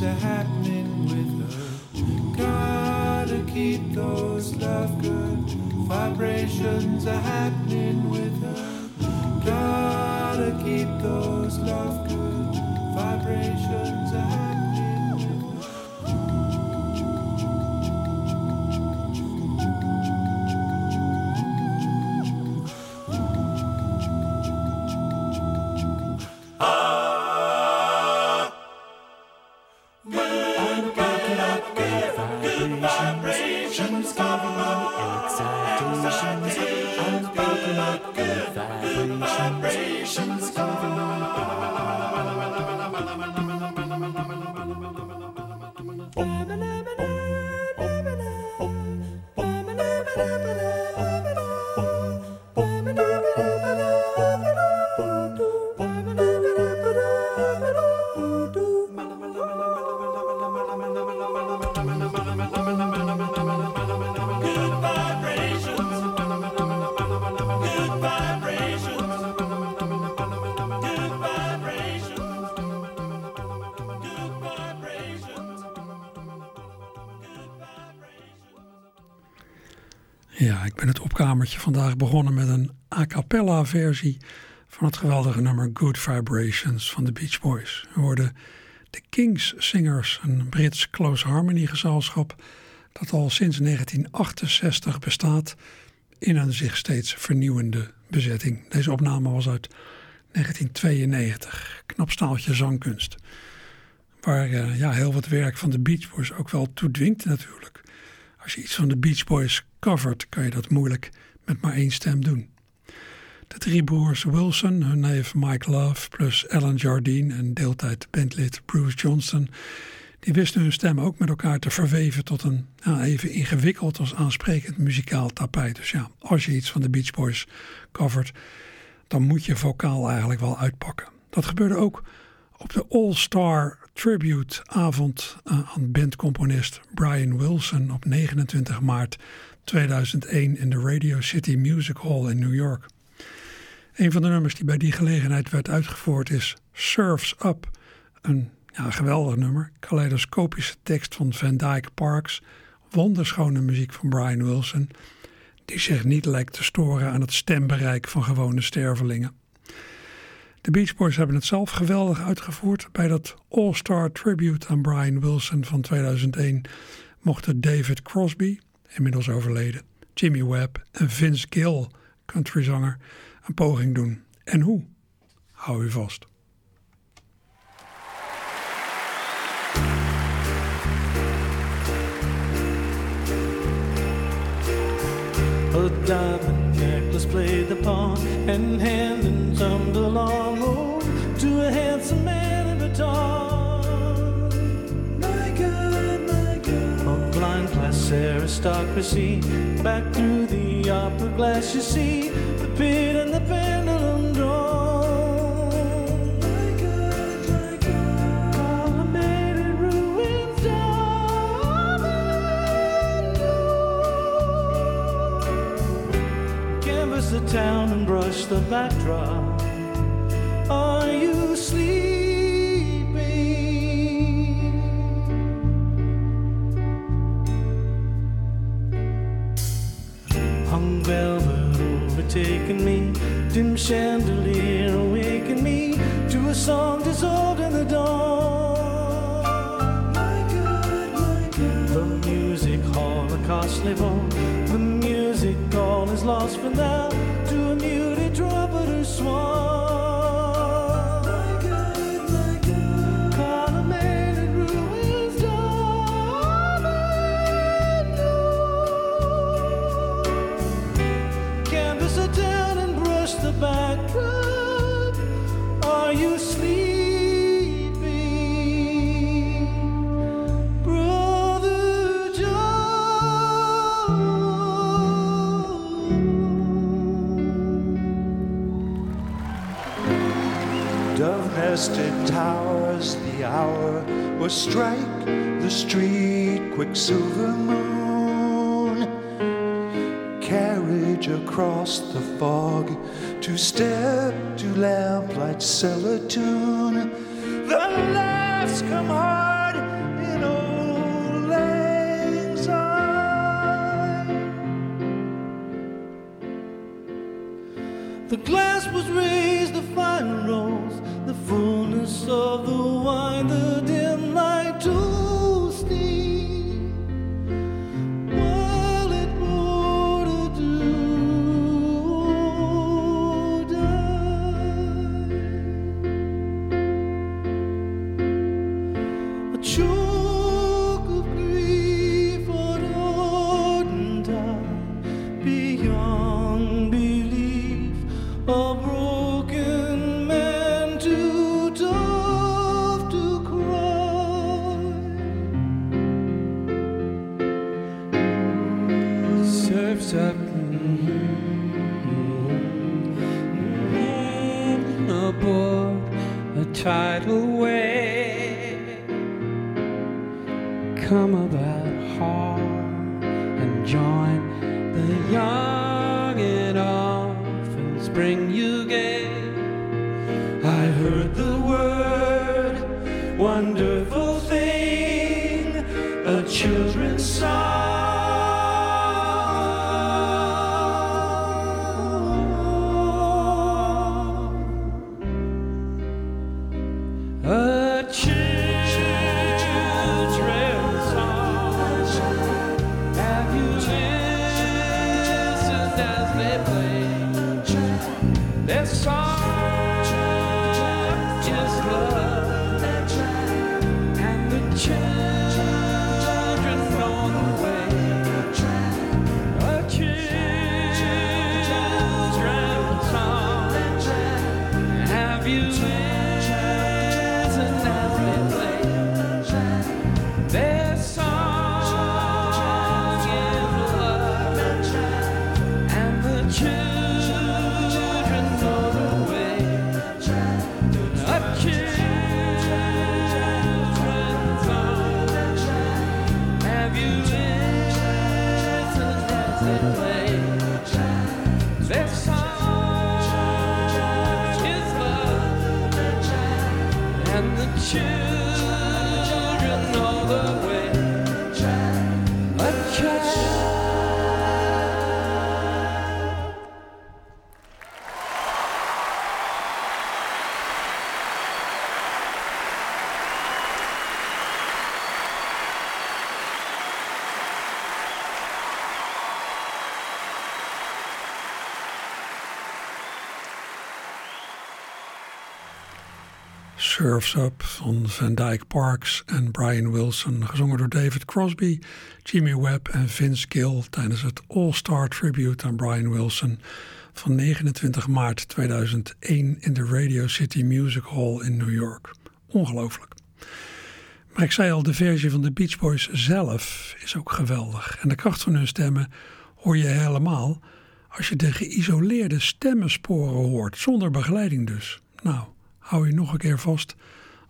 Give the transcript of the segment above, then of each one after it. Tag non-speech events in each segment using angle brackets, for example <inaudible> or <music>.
Vibrations are Ja, opkamertje vandaag begonnen met een a cappella versie van het geweldige nummer Good Vibrations van de Beach Boys. We hoorden de Kings Singers, een Brits close harmony gezelschap dat al sinds 1968 bestaat in een zich steeds vernieuwende bezetting. Deze opname was uit 1992, knap staaltje zangkunst. Waar eh, ja, heel wat werk van de Beach Boys ook wel toe dwingt natuurlijk. Als je iets van de Beach Boys covert, kan je dat moeilijk met maar één stem doen. De drie broers Wilson, hun neef Mike Love, plus Alan Jardine en deeltijd bandlid Bruce Johnston, die wisten hun stem ook met elkaar te verweven tot een even ingewikkeld als aansprekend muzikaal tapijt. Dus ja, als je iets van de Beach Boys covert, dan moet je vocaal eigenlijk wel uitpakken. Dat gebeurde ook op de All-Star Tribute avond uh, aan bandcomponist Brian Wilson op 29 maart 2001 in de Radio City Music Hall in New York. Een van de nummers die bij die gelegenheid werd uitgevoerd is Surfs Up. Een ja, geweldig nummer, kaleidoscopische tekst van Van Dyke Parks, wonderschone muziek van Brian Wilson, die zich niet lijkt te storen aan het stembereik van gewone stervelingen. De Beach Boys hebben het zelf geweldig uitgevoerd. Bij dat All-Star Tribute aan Brian Wilson van 2001 mochten David Crosby, inmiddels overleden, Jimmy Webb en Vince Gill, countryzanger, een poging doen. En hoe? Hou u vast. A diamond necklace played the pawn, and hand and tumbled along oh, to a handsome man in baton. Class aristocracy, back through the opera glass you see the pit and the pendulum drawn. My God. Columnated ruins dominant. Canvas the town and brush the backdrop. Are you sleeping? Velvet overtaken me, dim chandelier awakened me to a song dissolved in the dawn. My God, my God. The music hall, a costly ball. The music hall is lost for now will strike the street, quicksilver moon. Carriage across the fog, two step to lamplight cellar tune. Tidal wave. Come about Surf's Up van Van Dyke Parks en Brian Wilson, gezongen door David Crosby, Jimmy Webb en Vince Gill tijdens het All-Star Tribute aan Brian Wilson van 29 maart 2001 in de Radio City Music Hall in New York. Ongelooflijk. Maar ik zei al, de versie van de Beach Boys zelf is ook geweldig. En de kracht van hun stemmen hoor je helemaal als je de geïsoleerde stemmensporen hoort, zonder begeleiding dus. Nou, hou je nog een keer vast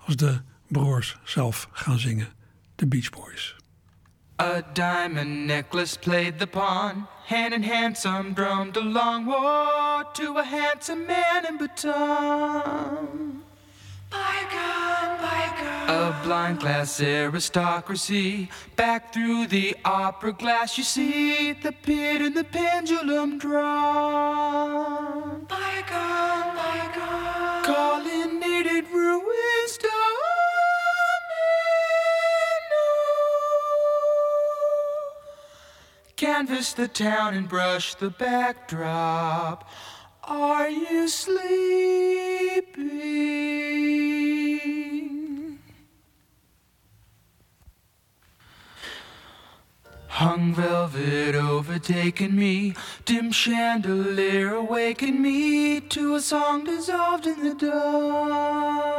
als de broers zelf gaan zingen. De Beach Boys. A diamond necklace played the pawn. Hand in hand, some drummed along. War to a handsome man in baton. Bygone, bygone. A blind glass aristocracy. Back through the opera glass, you see the pit and the pendulum drawn. Bygone, bygone. Calling needed ruins Canvas the town and brush the backdrop. Are you sleeping? Hung velvet overtaken me, dim chandelier awakened me to a song dissolved in the dawn.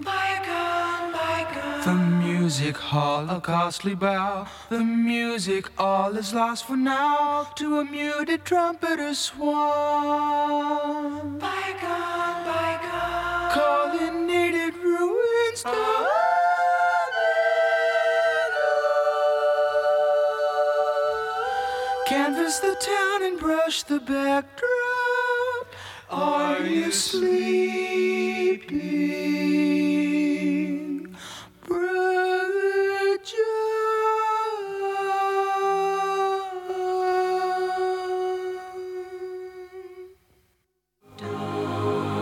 Bygone, bygone. The music hall, a costly bow. The music all is lost for now to a muted trumpeter's swan. Bygone, bygone. Calling needed ruins down. Canvas the town and brush the backdrop. Are you sleeping, Brother John?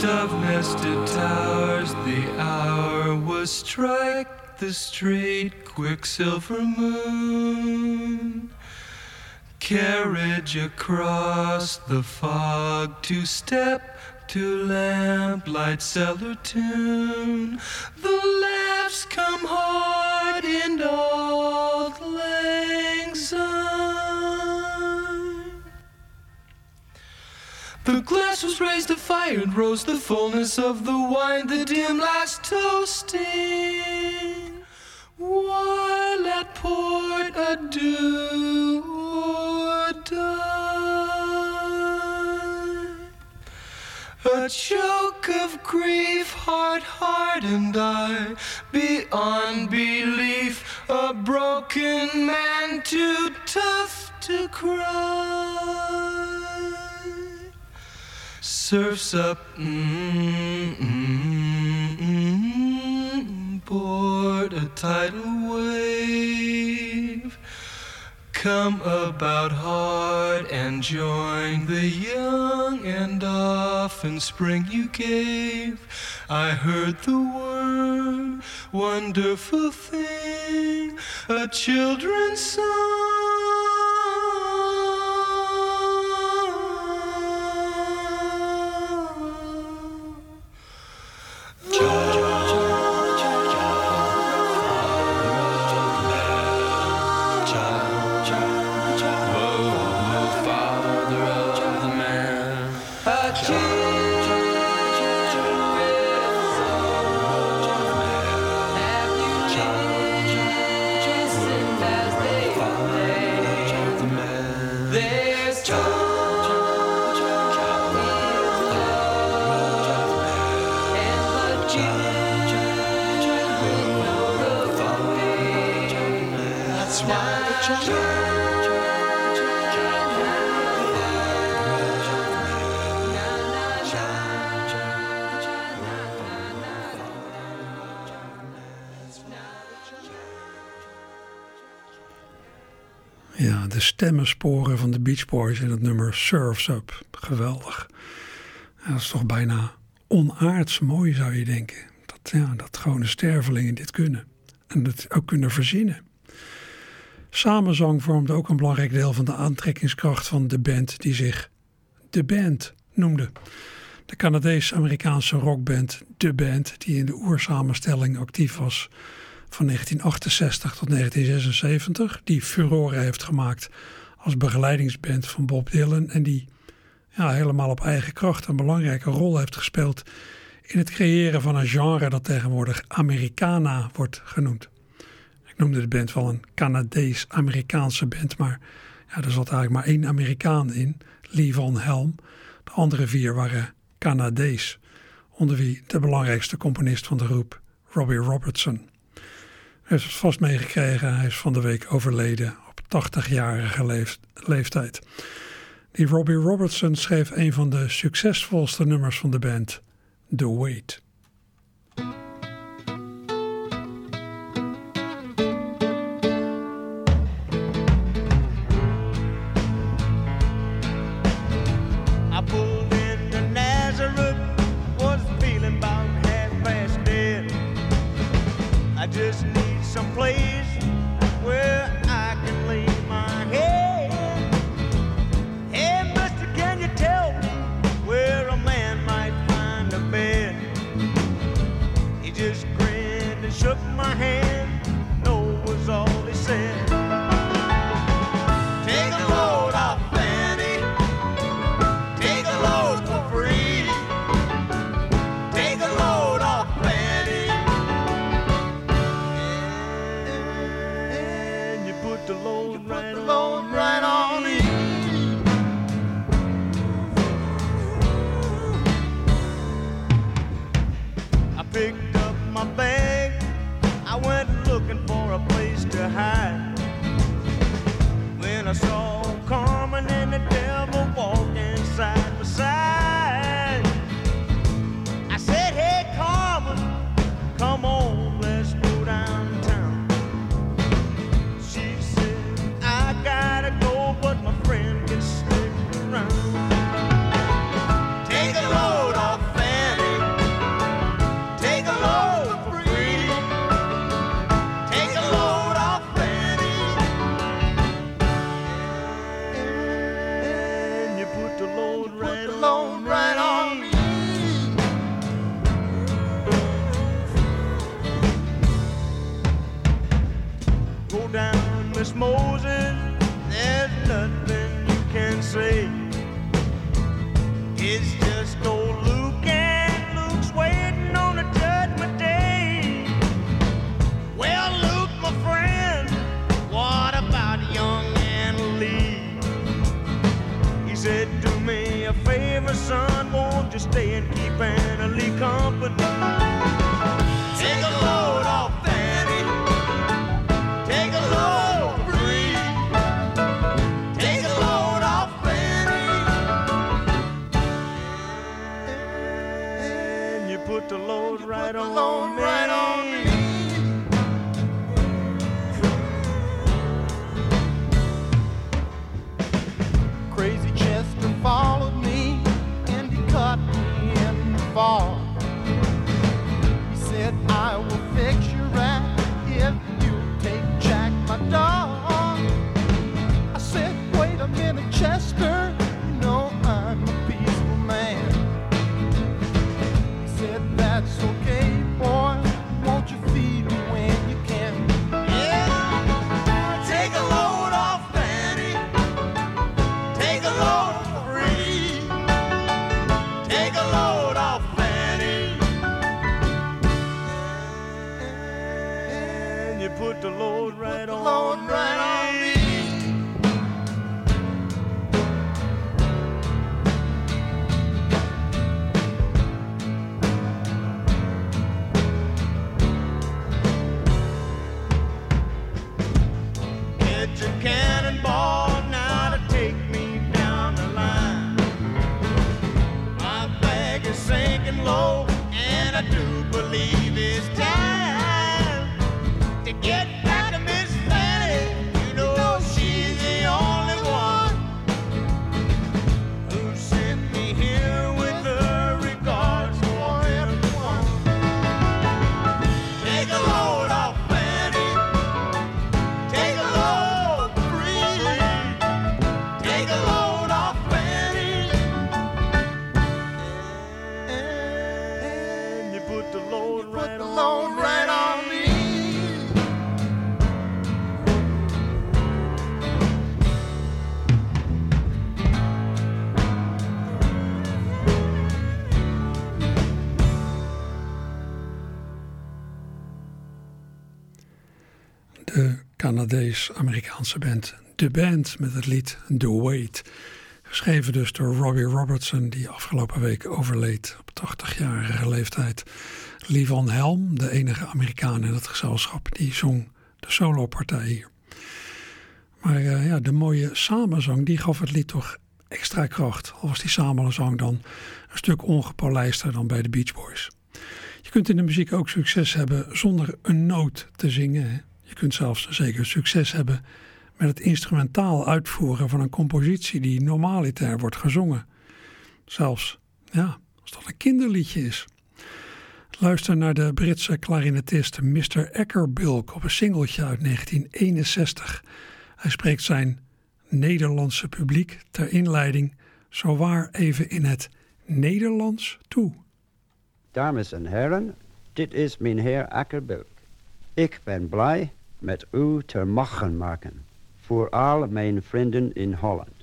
Dove nested towers, the hour was strike the straight quicksilver moon carriage across the fog to step to lamplight cellar tune. The laughs come hard in old lang. The glass was raised to fire and rose the fullness of the wine, the dim last toasting. While at port adieu A choke of grief, heart hardened I, beyond belief, a broken man too tough to cry. Surfs up, mm, mm, mm, board a tidal wave. Come about hard and join the young, and often spring you gave. I heard the word, wonderful thing, a children's song. Stemmensporen van de Beach Boys in het nummer Surf's Up. Geweldig. Dat is toch bijna onaards mooi, zou je denken. Dat, ja, dat gewone stervelingen dit kunnen. En het ook kunnen verzinnen. Samenzang vormde ook een belangrijk deel van de aantrekkingskracht van de band die zich The Band noemde. De Canadees-Amerikaanse rockband The Band, die in de oersamenstelling actief was van 1968 tot 1976, die furore heeft gemaakt als begeleidingsband van Bob Dylan en die ja, helemaal op eigen kracht een belangrijke rol heeft gespeeld in het creëren van een genre dat tegenwoordig Americana wordt genoemd. Ik noemde de band wel een Canadees-Amerikaanse band, maar ja, er zat eigenlijk maar één Amerikaan in, Lee Van Helm. De andere vier waren Canadees, onder wie de belangrijkste componist van de groep, Robbie Robertson. Hij heeft het vast meegekregen, hij is van de week overleden op 80-jarige leeftijd. Die Robbie Robertson schreef een van de succesvolste nummers van de band, The Wait. To get back to Miss Canadees-Amerikaanse band The Band met het lied The Wait. Geschreven dus door Robbie Robertson, die afgelopen week overleed op 80-jarige leeftijd. Livon Helm, de enige Amerikaan in het gezelschap, die zong de solopartij hier. Maar uh, ja, de mooie samenzang, die gaf het lied toch extra kracht. Al was die samenzang dan een stuk ongepolijster dan bij de Beach Boys. Je kunt in de muziek ook succes hebben zonder een noot te zingen. Je kunt zelfs zeker succes hebben met het instrumentaal uitvoeren van een compositie die normaliter wordt gezongen. Zelfs, ja, als dat een kinderliedje is. Luister naar de Britse klarinetist Mr. Eckerbilk op een singeltje uit 1961. Hij spreekt zijn Nederlandse publiek ter inleiding zowaar even in het Nederlands toe. Dames en heren, dit is meneer Eckerbilk. Ik ben blij met u te mogen maken voor al mijn vrienden in Holland.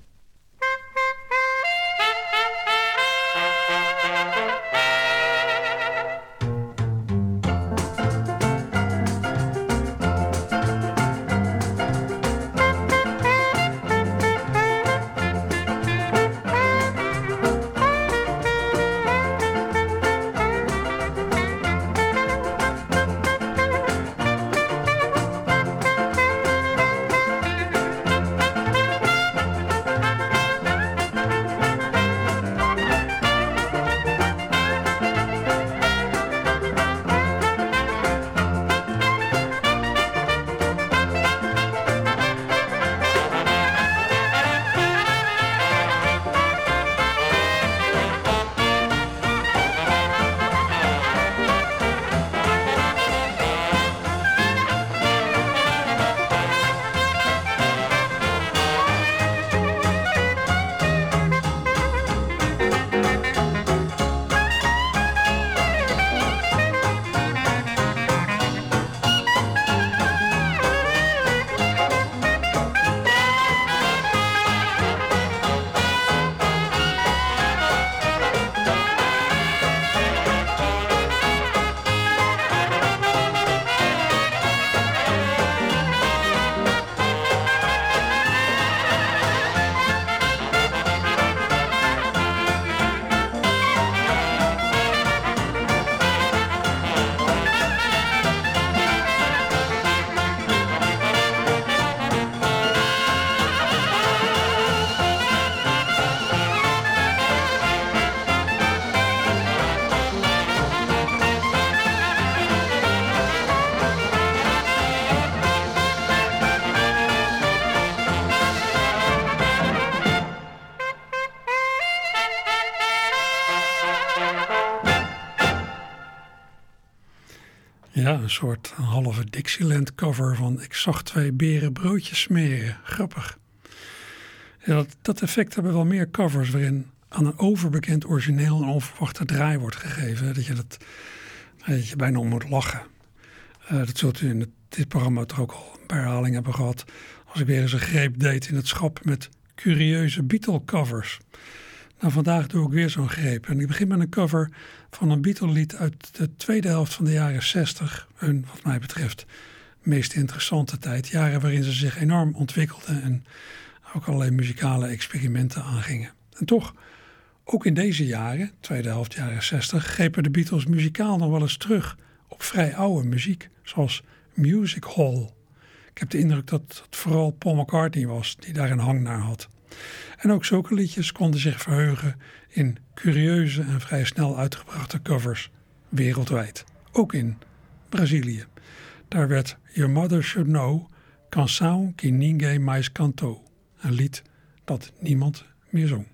Een soort halve Dixieland cover van Ik zag twee beren broodjes smeren. Grappig. Ja, dat, dat, effect hebben wel meer covers waarin aan een overbekend origineel een onverwachte draai wordt gegeven. Dat je, dat, dat je bijna om moet lachen. Uh, dat zult u in dit programma toch ook al een paar herhalingen hebben gehad. Als ik weer eens een greep deed in het schap met curieuze Beatle covers. Nou, vandaag doe ik weer zo'n greep. En ik begin met een cover van een Beatle-lied uit de tweede helft van de jaren 60. Hun, wat mij betreft, meest interessante tijd. Jaren waarin ze zich enorm ontwikkelden en ook allerlei muzikale experimenten aangingen. En toch, ook in deze jaren, tweede helft jaren 60, grepen de Beatles muzikaal nog wel eens terug op vrij oude muziek, zoals Music Hall. Ik heb de indruk dat het vooral Paul McCartney was die daar een hang naar had. En ook zulke liedjes konden zich verheugen in curieuze en vrij snel uitgebrachte covers wereldwijd. Ook in Brazilië. Daar werd Your Mother Should Know Canção que Ninguém Mais Cantou. Een lied dat niemand meer zong.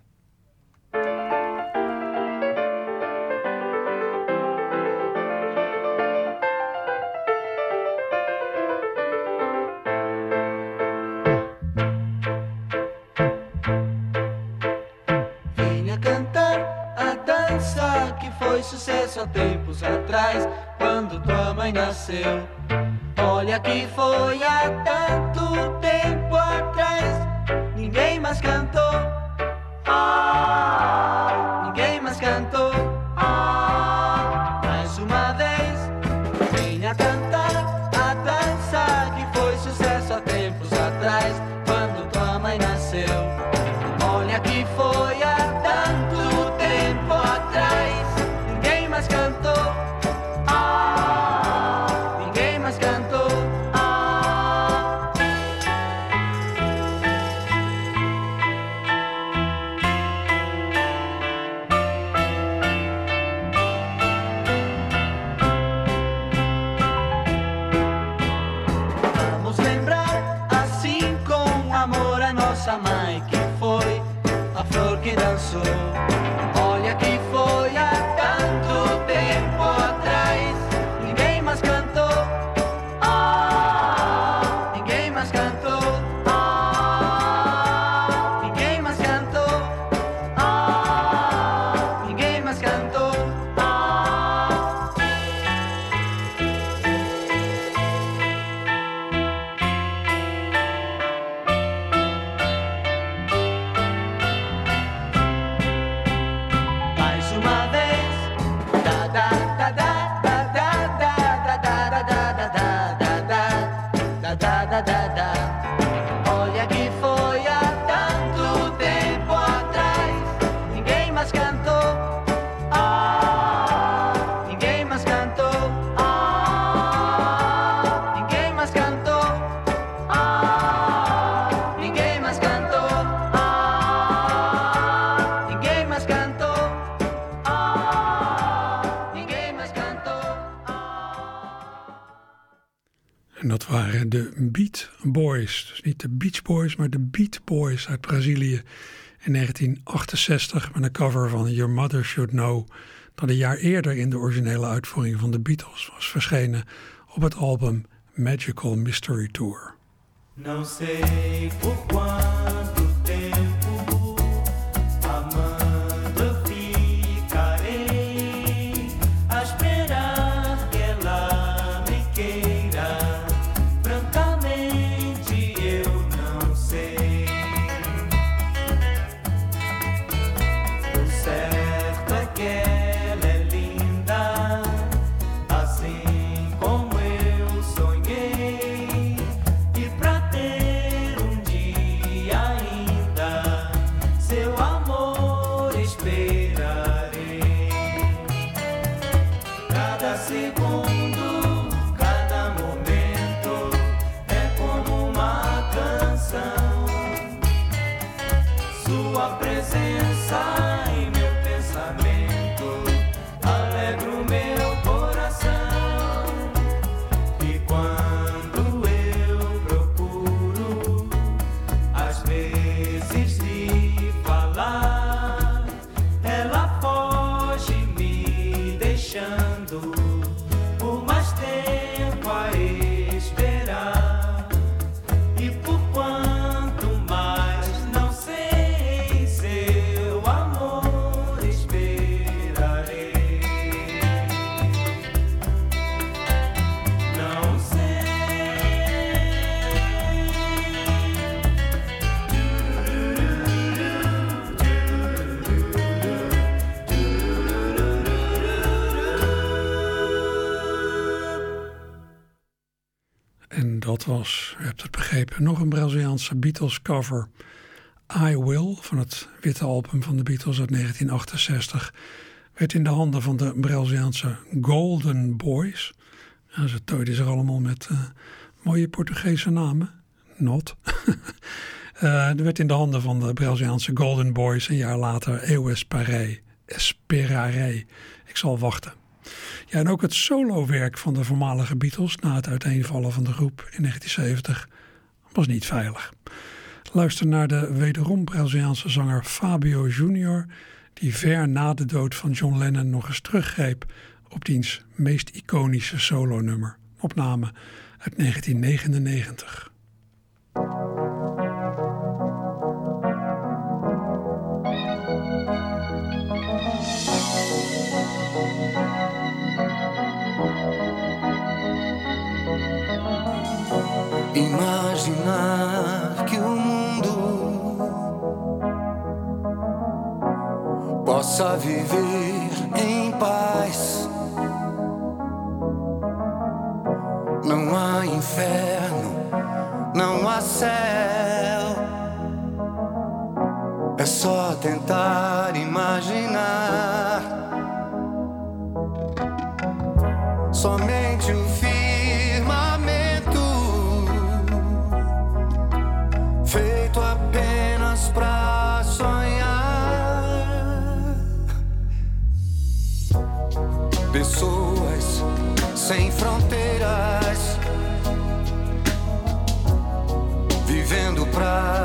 Sucesso há tempos atrás, quando tua mãe nasceu. Olha que foi há tanto tempo atrás, ninguém mais cantou. Ah, de Beat Boys. Dus niet de Beach Boys, maar de Beat Boys uit Brazilië. In 1968 met een cover van Your Mother Should Know. Dat een jaar eerder in de originele uitvoering van de Beatles was verschenen op het album Magical Mystery Tour. Não Beatles cover. I Will van het witte album van de Beatles uit 1968 werd in de handen van de Braziliaanse Golden Boys. Ja, ze tooiden zich allemaal met eh, mooie Portugese namen. Not. <laughs> Er werd in de handen van de Braziliaanse Golden Boys een jaar later Eu Esperarei. Esperarei. Ik zal wachten. Ja, en ook het solowerk van de voormalige Beatles na het uiteenvallen van de groep in 1970 was niet veilig. Luister naar de wederom Braziliaanse zanger Fabio Junior, die ver na de dood van John Lennon nog eens teruggreep op diens meest iconische solonummer, opname uit 1999. Imaginar que o mundo possa viver em paz. Não há inferno, não há céu. É só tentar imaginar. Somente pra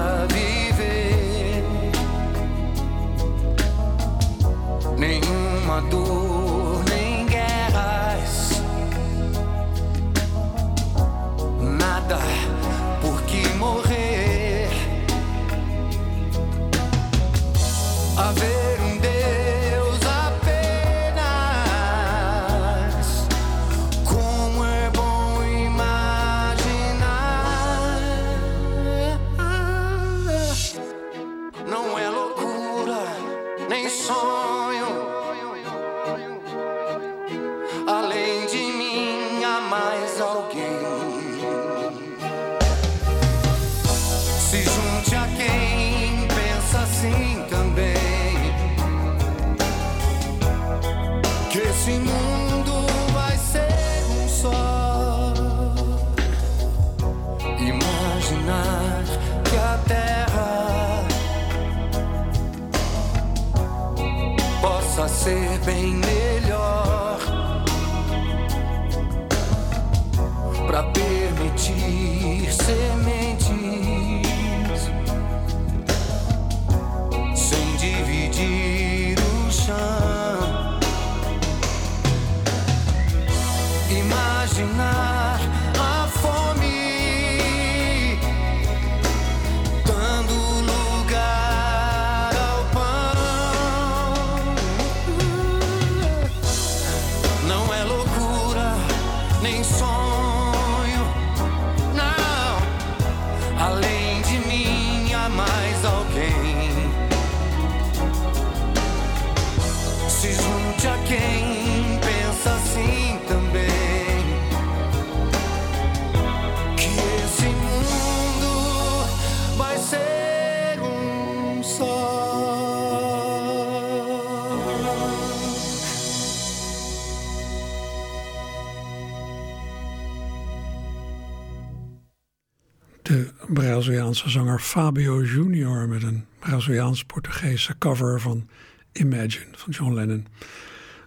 Zanger Fabio Junior met een Braziliaans-Portugese cover van Imagine van John Lennon. Een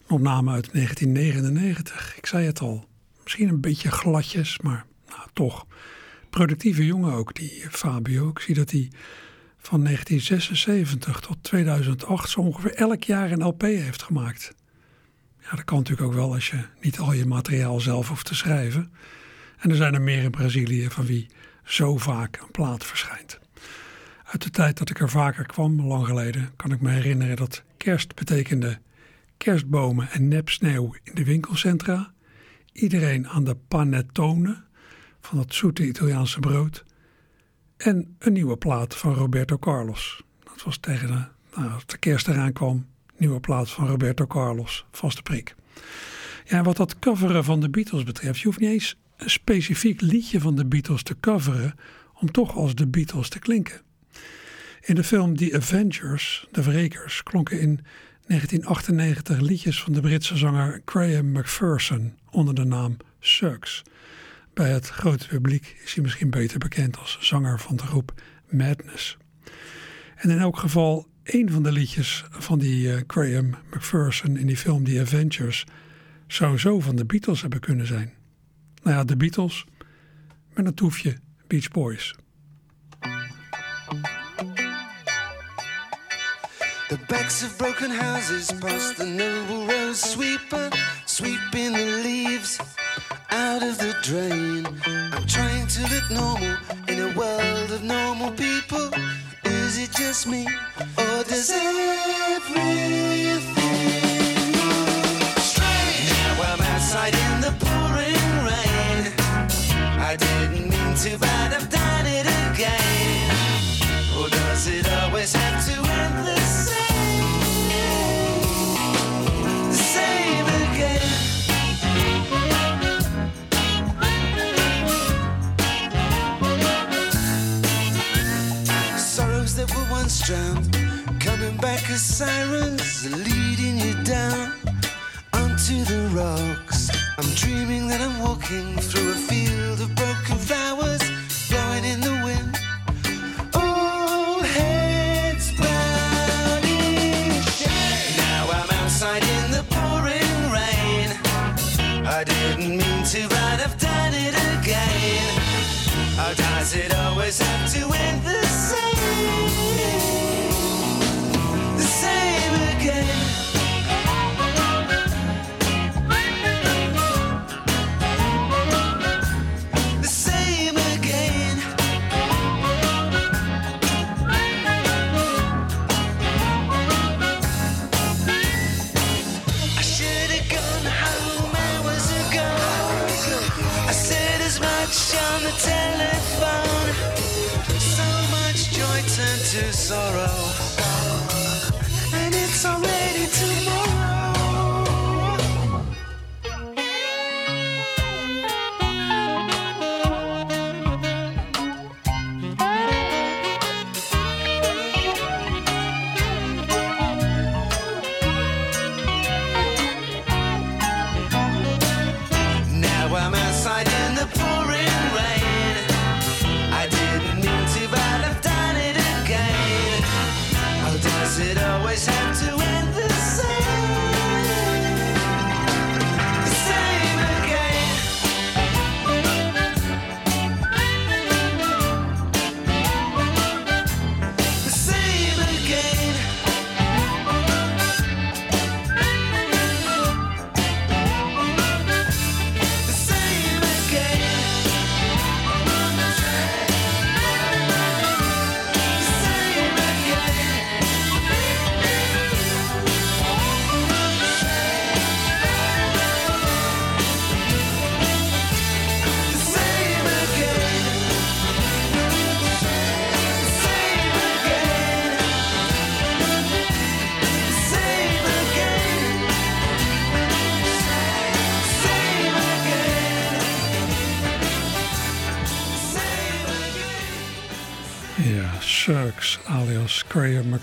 opname uit 1999. Ik zei het al, misschien een beetje gladjes, maar nou, toch. Productieve jongen ook, die Fabio. Ik zie dat hij van 1976 tot 2008 zo ongeveer elk jaar een LP heeft gemaakt. Ja, dat kan natuurlijk ook wel als je niet al je materiaal zelf hoeft te schrijven. En er zijn er meer in Brazilië van wie zo vaak een plaat verschijnt. Uit de tijd dat ik er vaker kwam, lang geleden, kan ik me herinneren dat kerst betekende kerstbomen en nepsneeuw in de winkelcentra. Iedereen aan de panettone van dat zoete Italiaanse brood. En een nieuwe plaat van Roberto Carlos. Dat was tegen de, nou, kerst eraan kwam, nieuwe plaat van Roberto Carlos, vaste prik. Ja, wat dat coveren van de Beatles betreft, je hoeft niet eens een specifiek liedje van de Beatles te coveren om toch als de Beatles te klinken. In de film The Avengers, De Wrekers, klonken in 1998 liedjes van de Britse zanger Graham McPherson onder de naam Sucks. Bij het grote publiek is hij misschien beter bekend als zanger van de groep Madness. En in elk geval, een van de liedjes van die eh, Graham McPherson in die film The Avengers zou zo van de Beatles hebben kunnen zijn. Nou ja, de Beatles met een toefje Beach Boys. The backs of broken houses past the noble rose sweeper, sweeping the leaves out of the drain. I'm trying to look normal in a world of normal people. Is it just me, or does everything I didn't mean to, but I've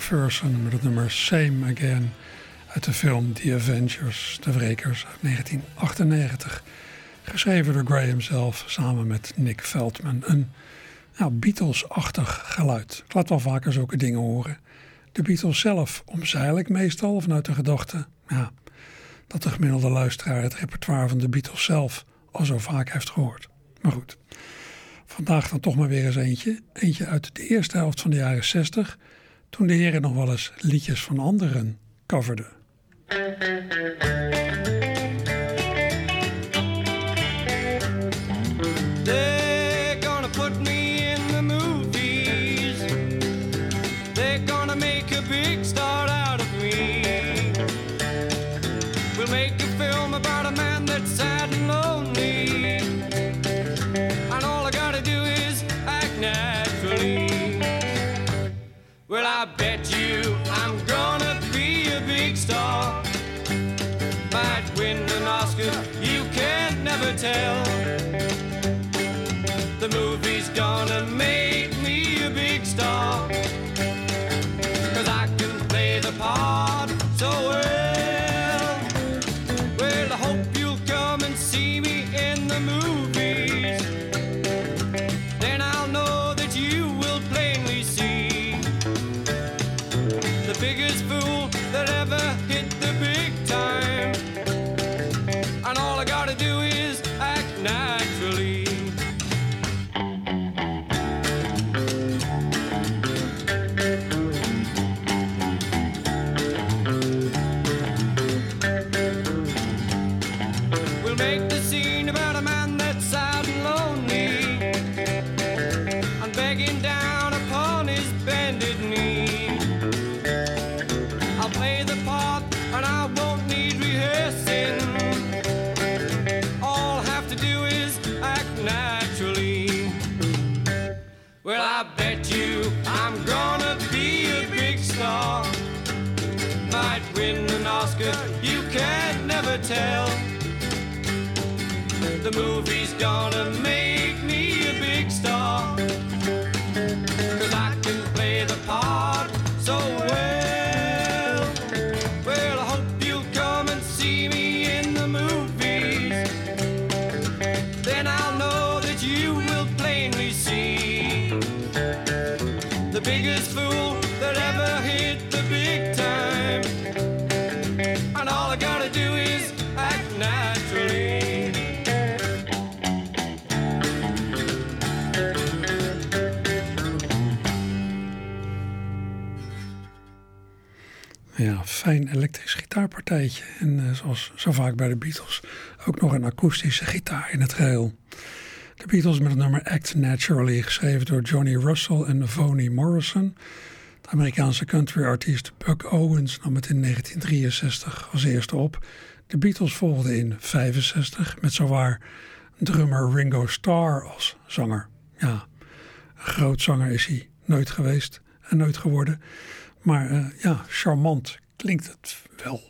McPherson met het nummer Same Again uit de film The Avengers, De Wrekers uit 1998. Geschreven door Graham zelf samen met Nick Feldman. Een nou, Beatles-achtig geluid. Ik laat wel vaker zulke dingen horen. De Beatles zelf omzeil ik meestal vanuit de gedachte ja, dat de gemiddelde luisteraar het repertoire van de Beatles zelf al zo vaak heeft gehoord. Maar goed. Vandaag dan toch maar weer eens eentje. Eentje uit de eerste helft van de jaren 60, toen de heren nog wel eens liedjes van anderen coverden. The movie's gonna make elektrisch gitaarpartijtje. En eh, zoals zo vaak bij de Beatles, ook nog een akoestische gitaar in het geheel. De Beatles met het nummer Act Naturally, geschreven door Johnny Russell en Vonnie Morrison. De Amerikaanse countryartiest Buck Owens nam het in 1963 als eerste op. De Beatles volgden in 65 met zowaar drummer Ringo Starr als zanger. Ja, een groot zanger is hij nooit geweest en nooit geworden. Maar eh, ja, charmant klinkt het wel.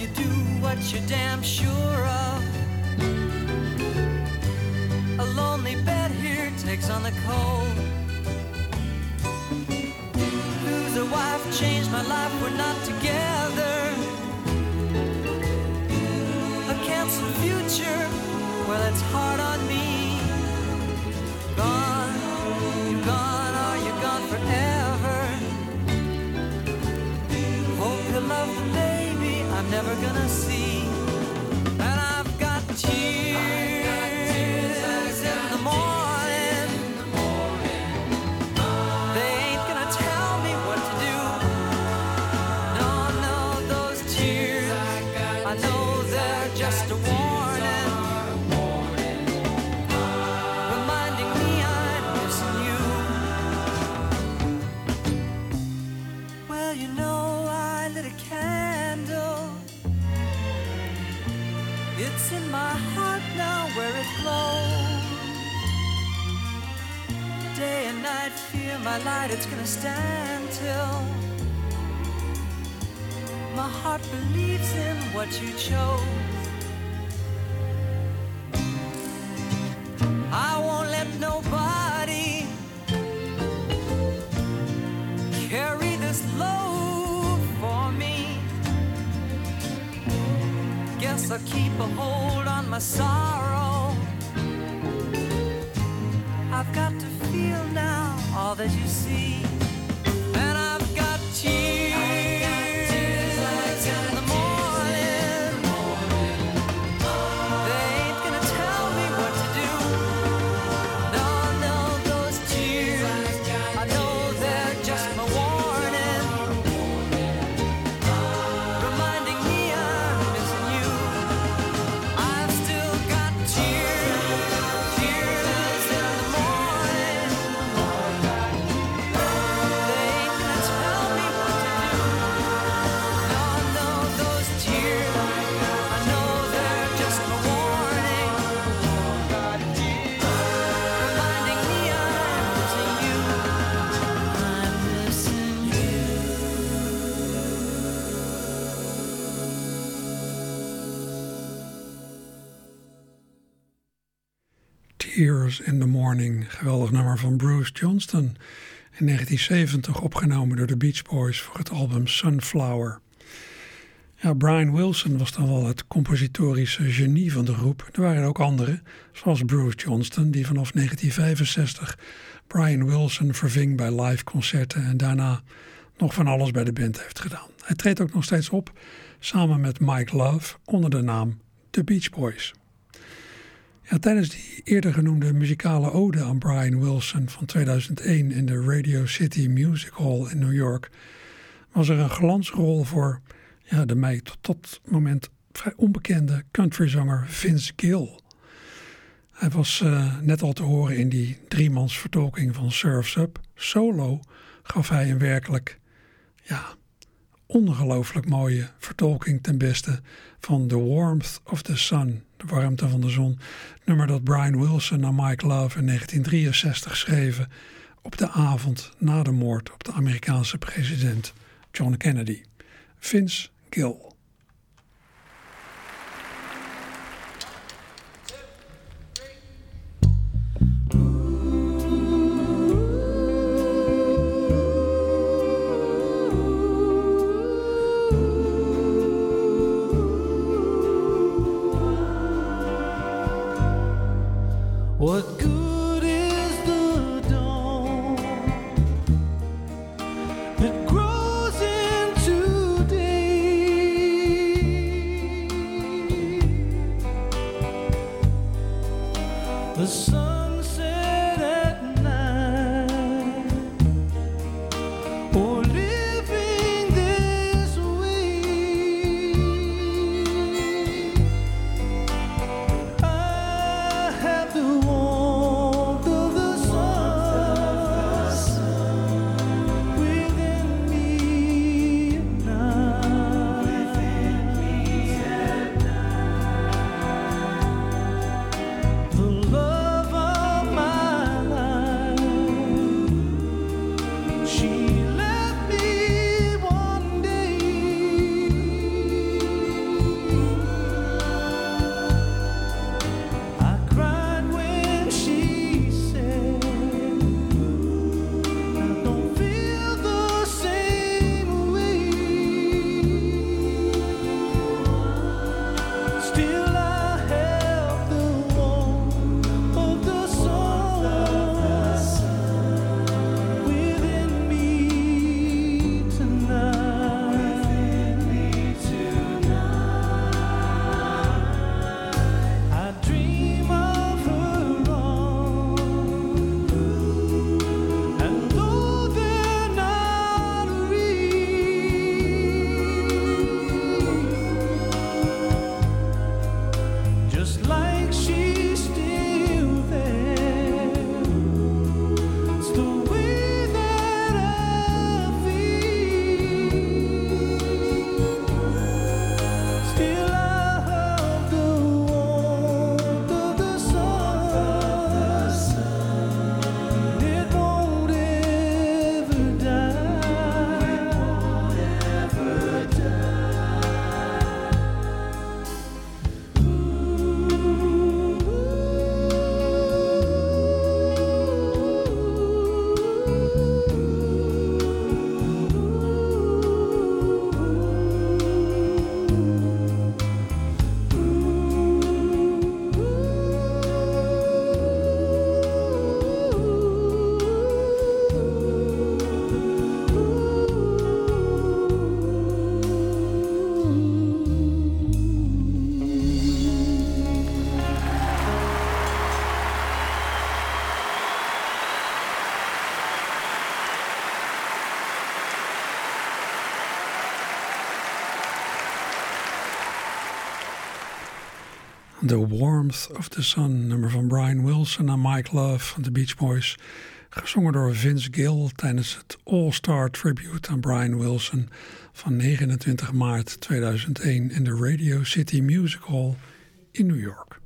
You do what you're damn sure of. A lonely bed here takes on the cold. Lose a wife, changed my life, we're not together. Gonna see. Light, it's gonna stand till my heart believes in what you chose. I won't let nobody carry this load for me. Guess I'll keep a hold on my sorrow. All that you see. In the Morning, geweldig nummer van Bruce Johnston. In 1970 opgenomen door de Beach Boys voor het album Sunflower. Brian Wilson was dan wel het compositorische genie van de groep. Er waren ook anderen, zoals Bruce Johnston, die vanaf 1965 Brian Wilson verving bij live concerten en daarna nog van alles bij de band heeft gedaan. Hij treedt ook nog steeds op samen met Mike Love onder de naam The Beach Boys. Tijdens die eerder genoemde muzikale ode aan Brian Wilson van 2001 in de Radio City Music Hall in New York was er een glansrol voor ja, de mij tot dat moment vrij onbekende countryzanger Vince Gill. Hij was eh, net al te horen in die driemans vertolking van Surf's Up. Solo gaf hij een werkelijk ja, ongelooflijk mooie vertolking ten beste van The Warmth of the Sun, de warmte van de zon. Nummer dat Brian Wilson en Mike Love in 1963 schreven op de avond na de moord op de Amerikaanse president John Kennedy. Vince Gill. The Warmth of the Sun, nummer van Brian Wilson en Mike Love van de Beach Boys. Gezongen door Vince Gill tijdens het All-Star Tribute aan Brian Wilson van 29 maart 2001 in de Radio City Music Hall in New York.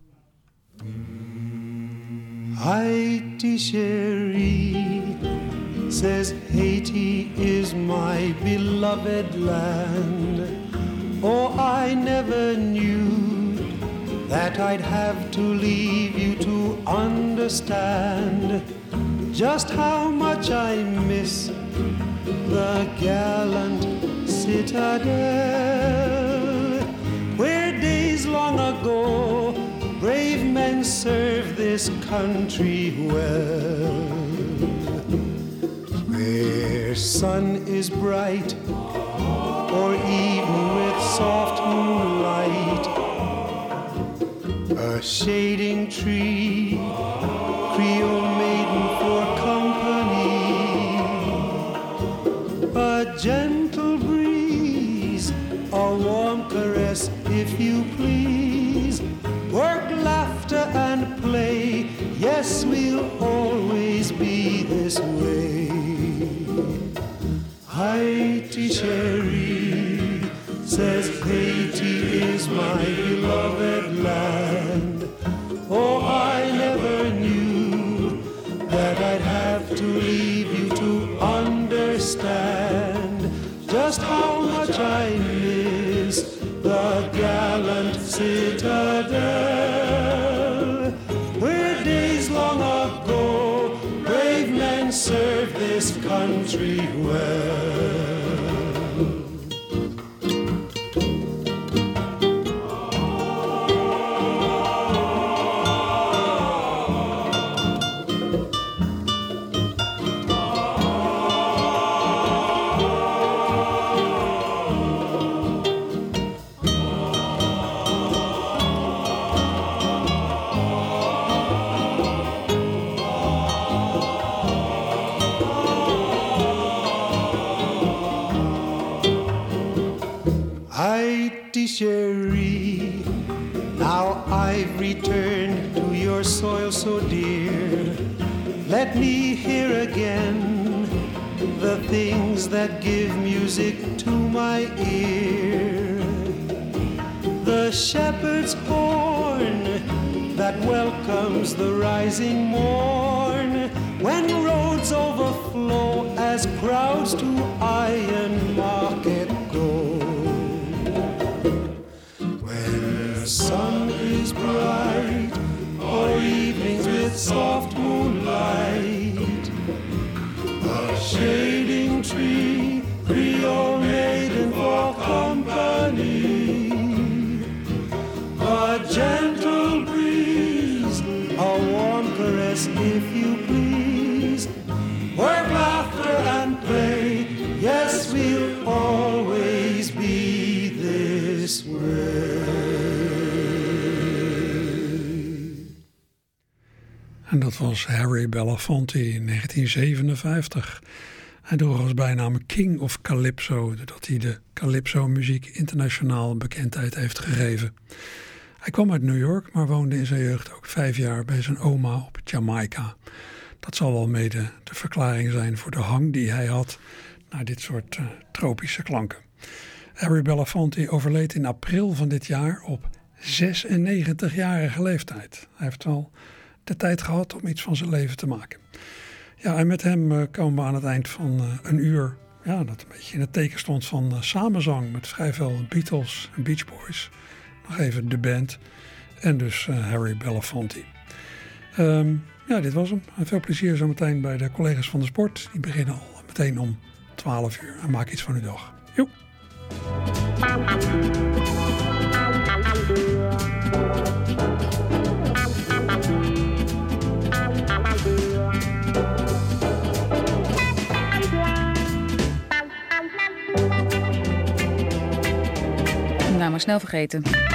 Haiti Cherie says Haiti is my beloved land. Oh, I never knew that I'd have to leave you to understand just how much I miss the gallant citadel. Where days long ago brave men served this country well where sun is bright or even with soft moonlight a shading tree creole maiden for company. A gentle breeze a warm caress if you please. Work laughter and play yes we'll always be this way. Haiti things that give music to my ear. The shepherd's horn that welcomes the rising morn when roads overflow as crowds to Iron Market go. When the sun is bright or evenings with soft dat was Harry Belafonte in 1957. Hij droeg als bijnaam King of Calypso, doordat hij de Calypso-muziek internationaal bekendheid heeft gegeven. Hij kwam uit New York, maar woonde in zijn jeugd ook vijf jaar bij zijn oma op Jamaica. Dat zal wel mede de verklaring zijn voor de hang die hij had naar dit soort eh, tropische klanken. Harry Belafonte overleed in april van dit jaar op 96-jarige leeftijd. Hij heeft wel de tijd gehad om iets van zijn leven te maken. Ja, en met hem eh, komen we aan het eind van eh, een uur. Ja, dat een beetje in het teken stond van eh, samenzang met vrij Beatles en Beach Boys. Nog even de band. En dus Harry Belafonte. Ehm, ja, dit was hem. Veel plezier zometeen bij de collega's van de sport. Die beginnen al meteen om 12 uur. En maak iets van uw dag. Joep. Nou, maar snel vergeten.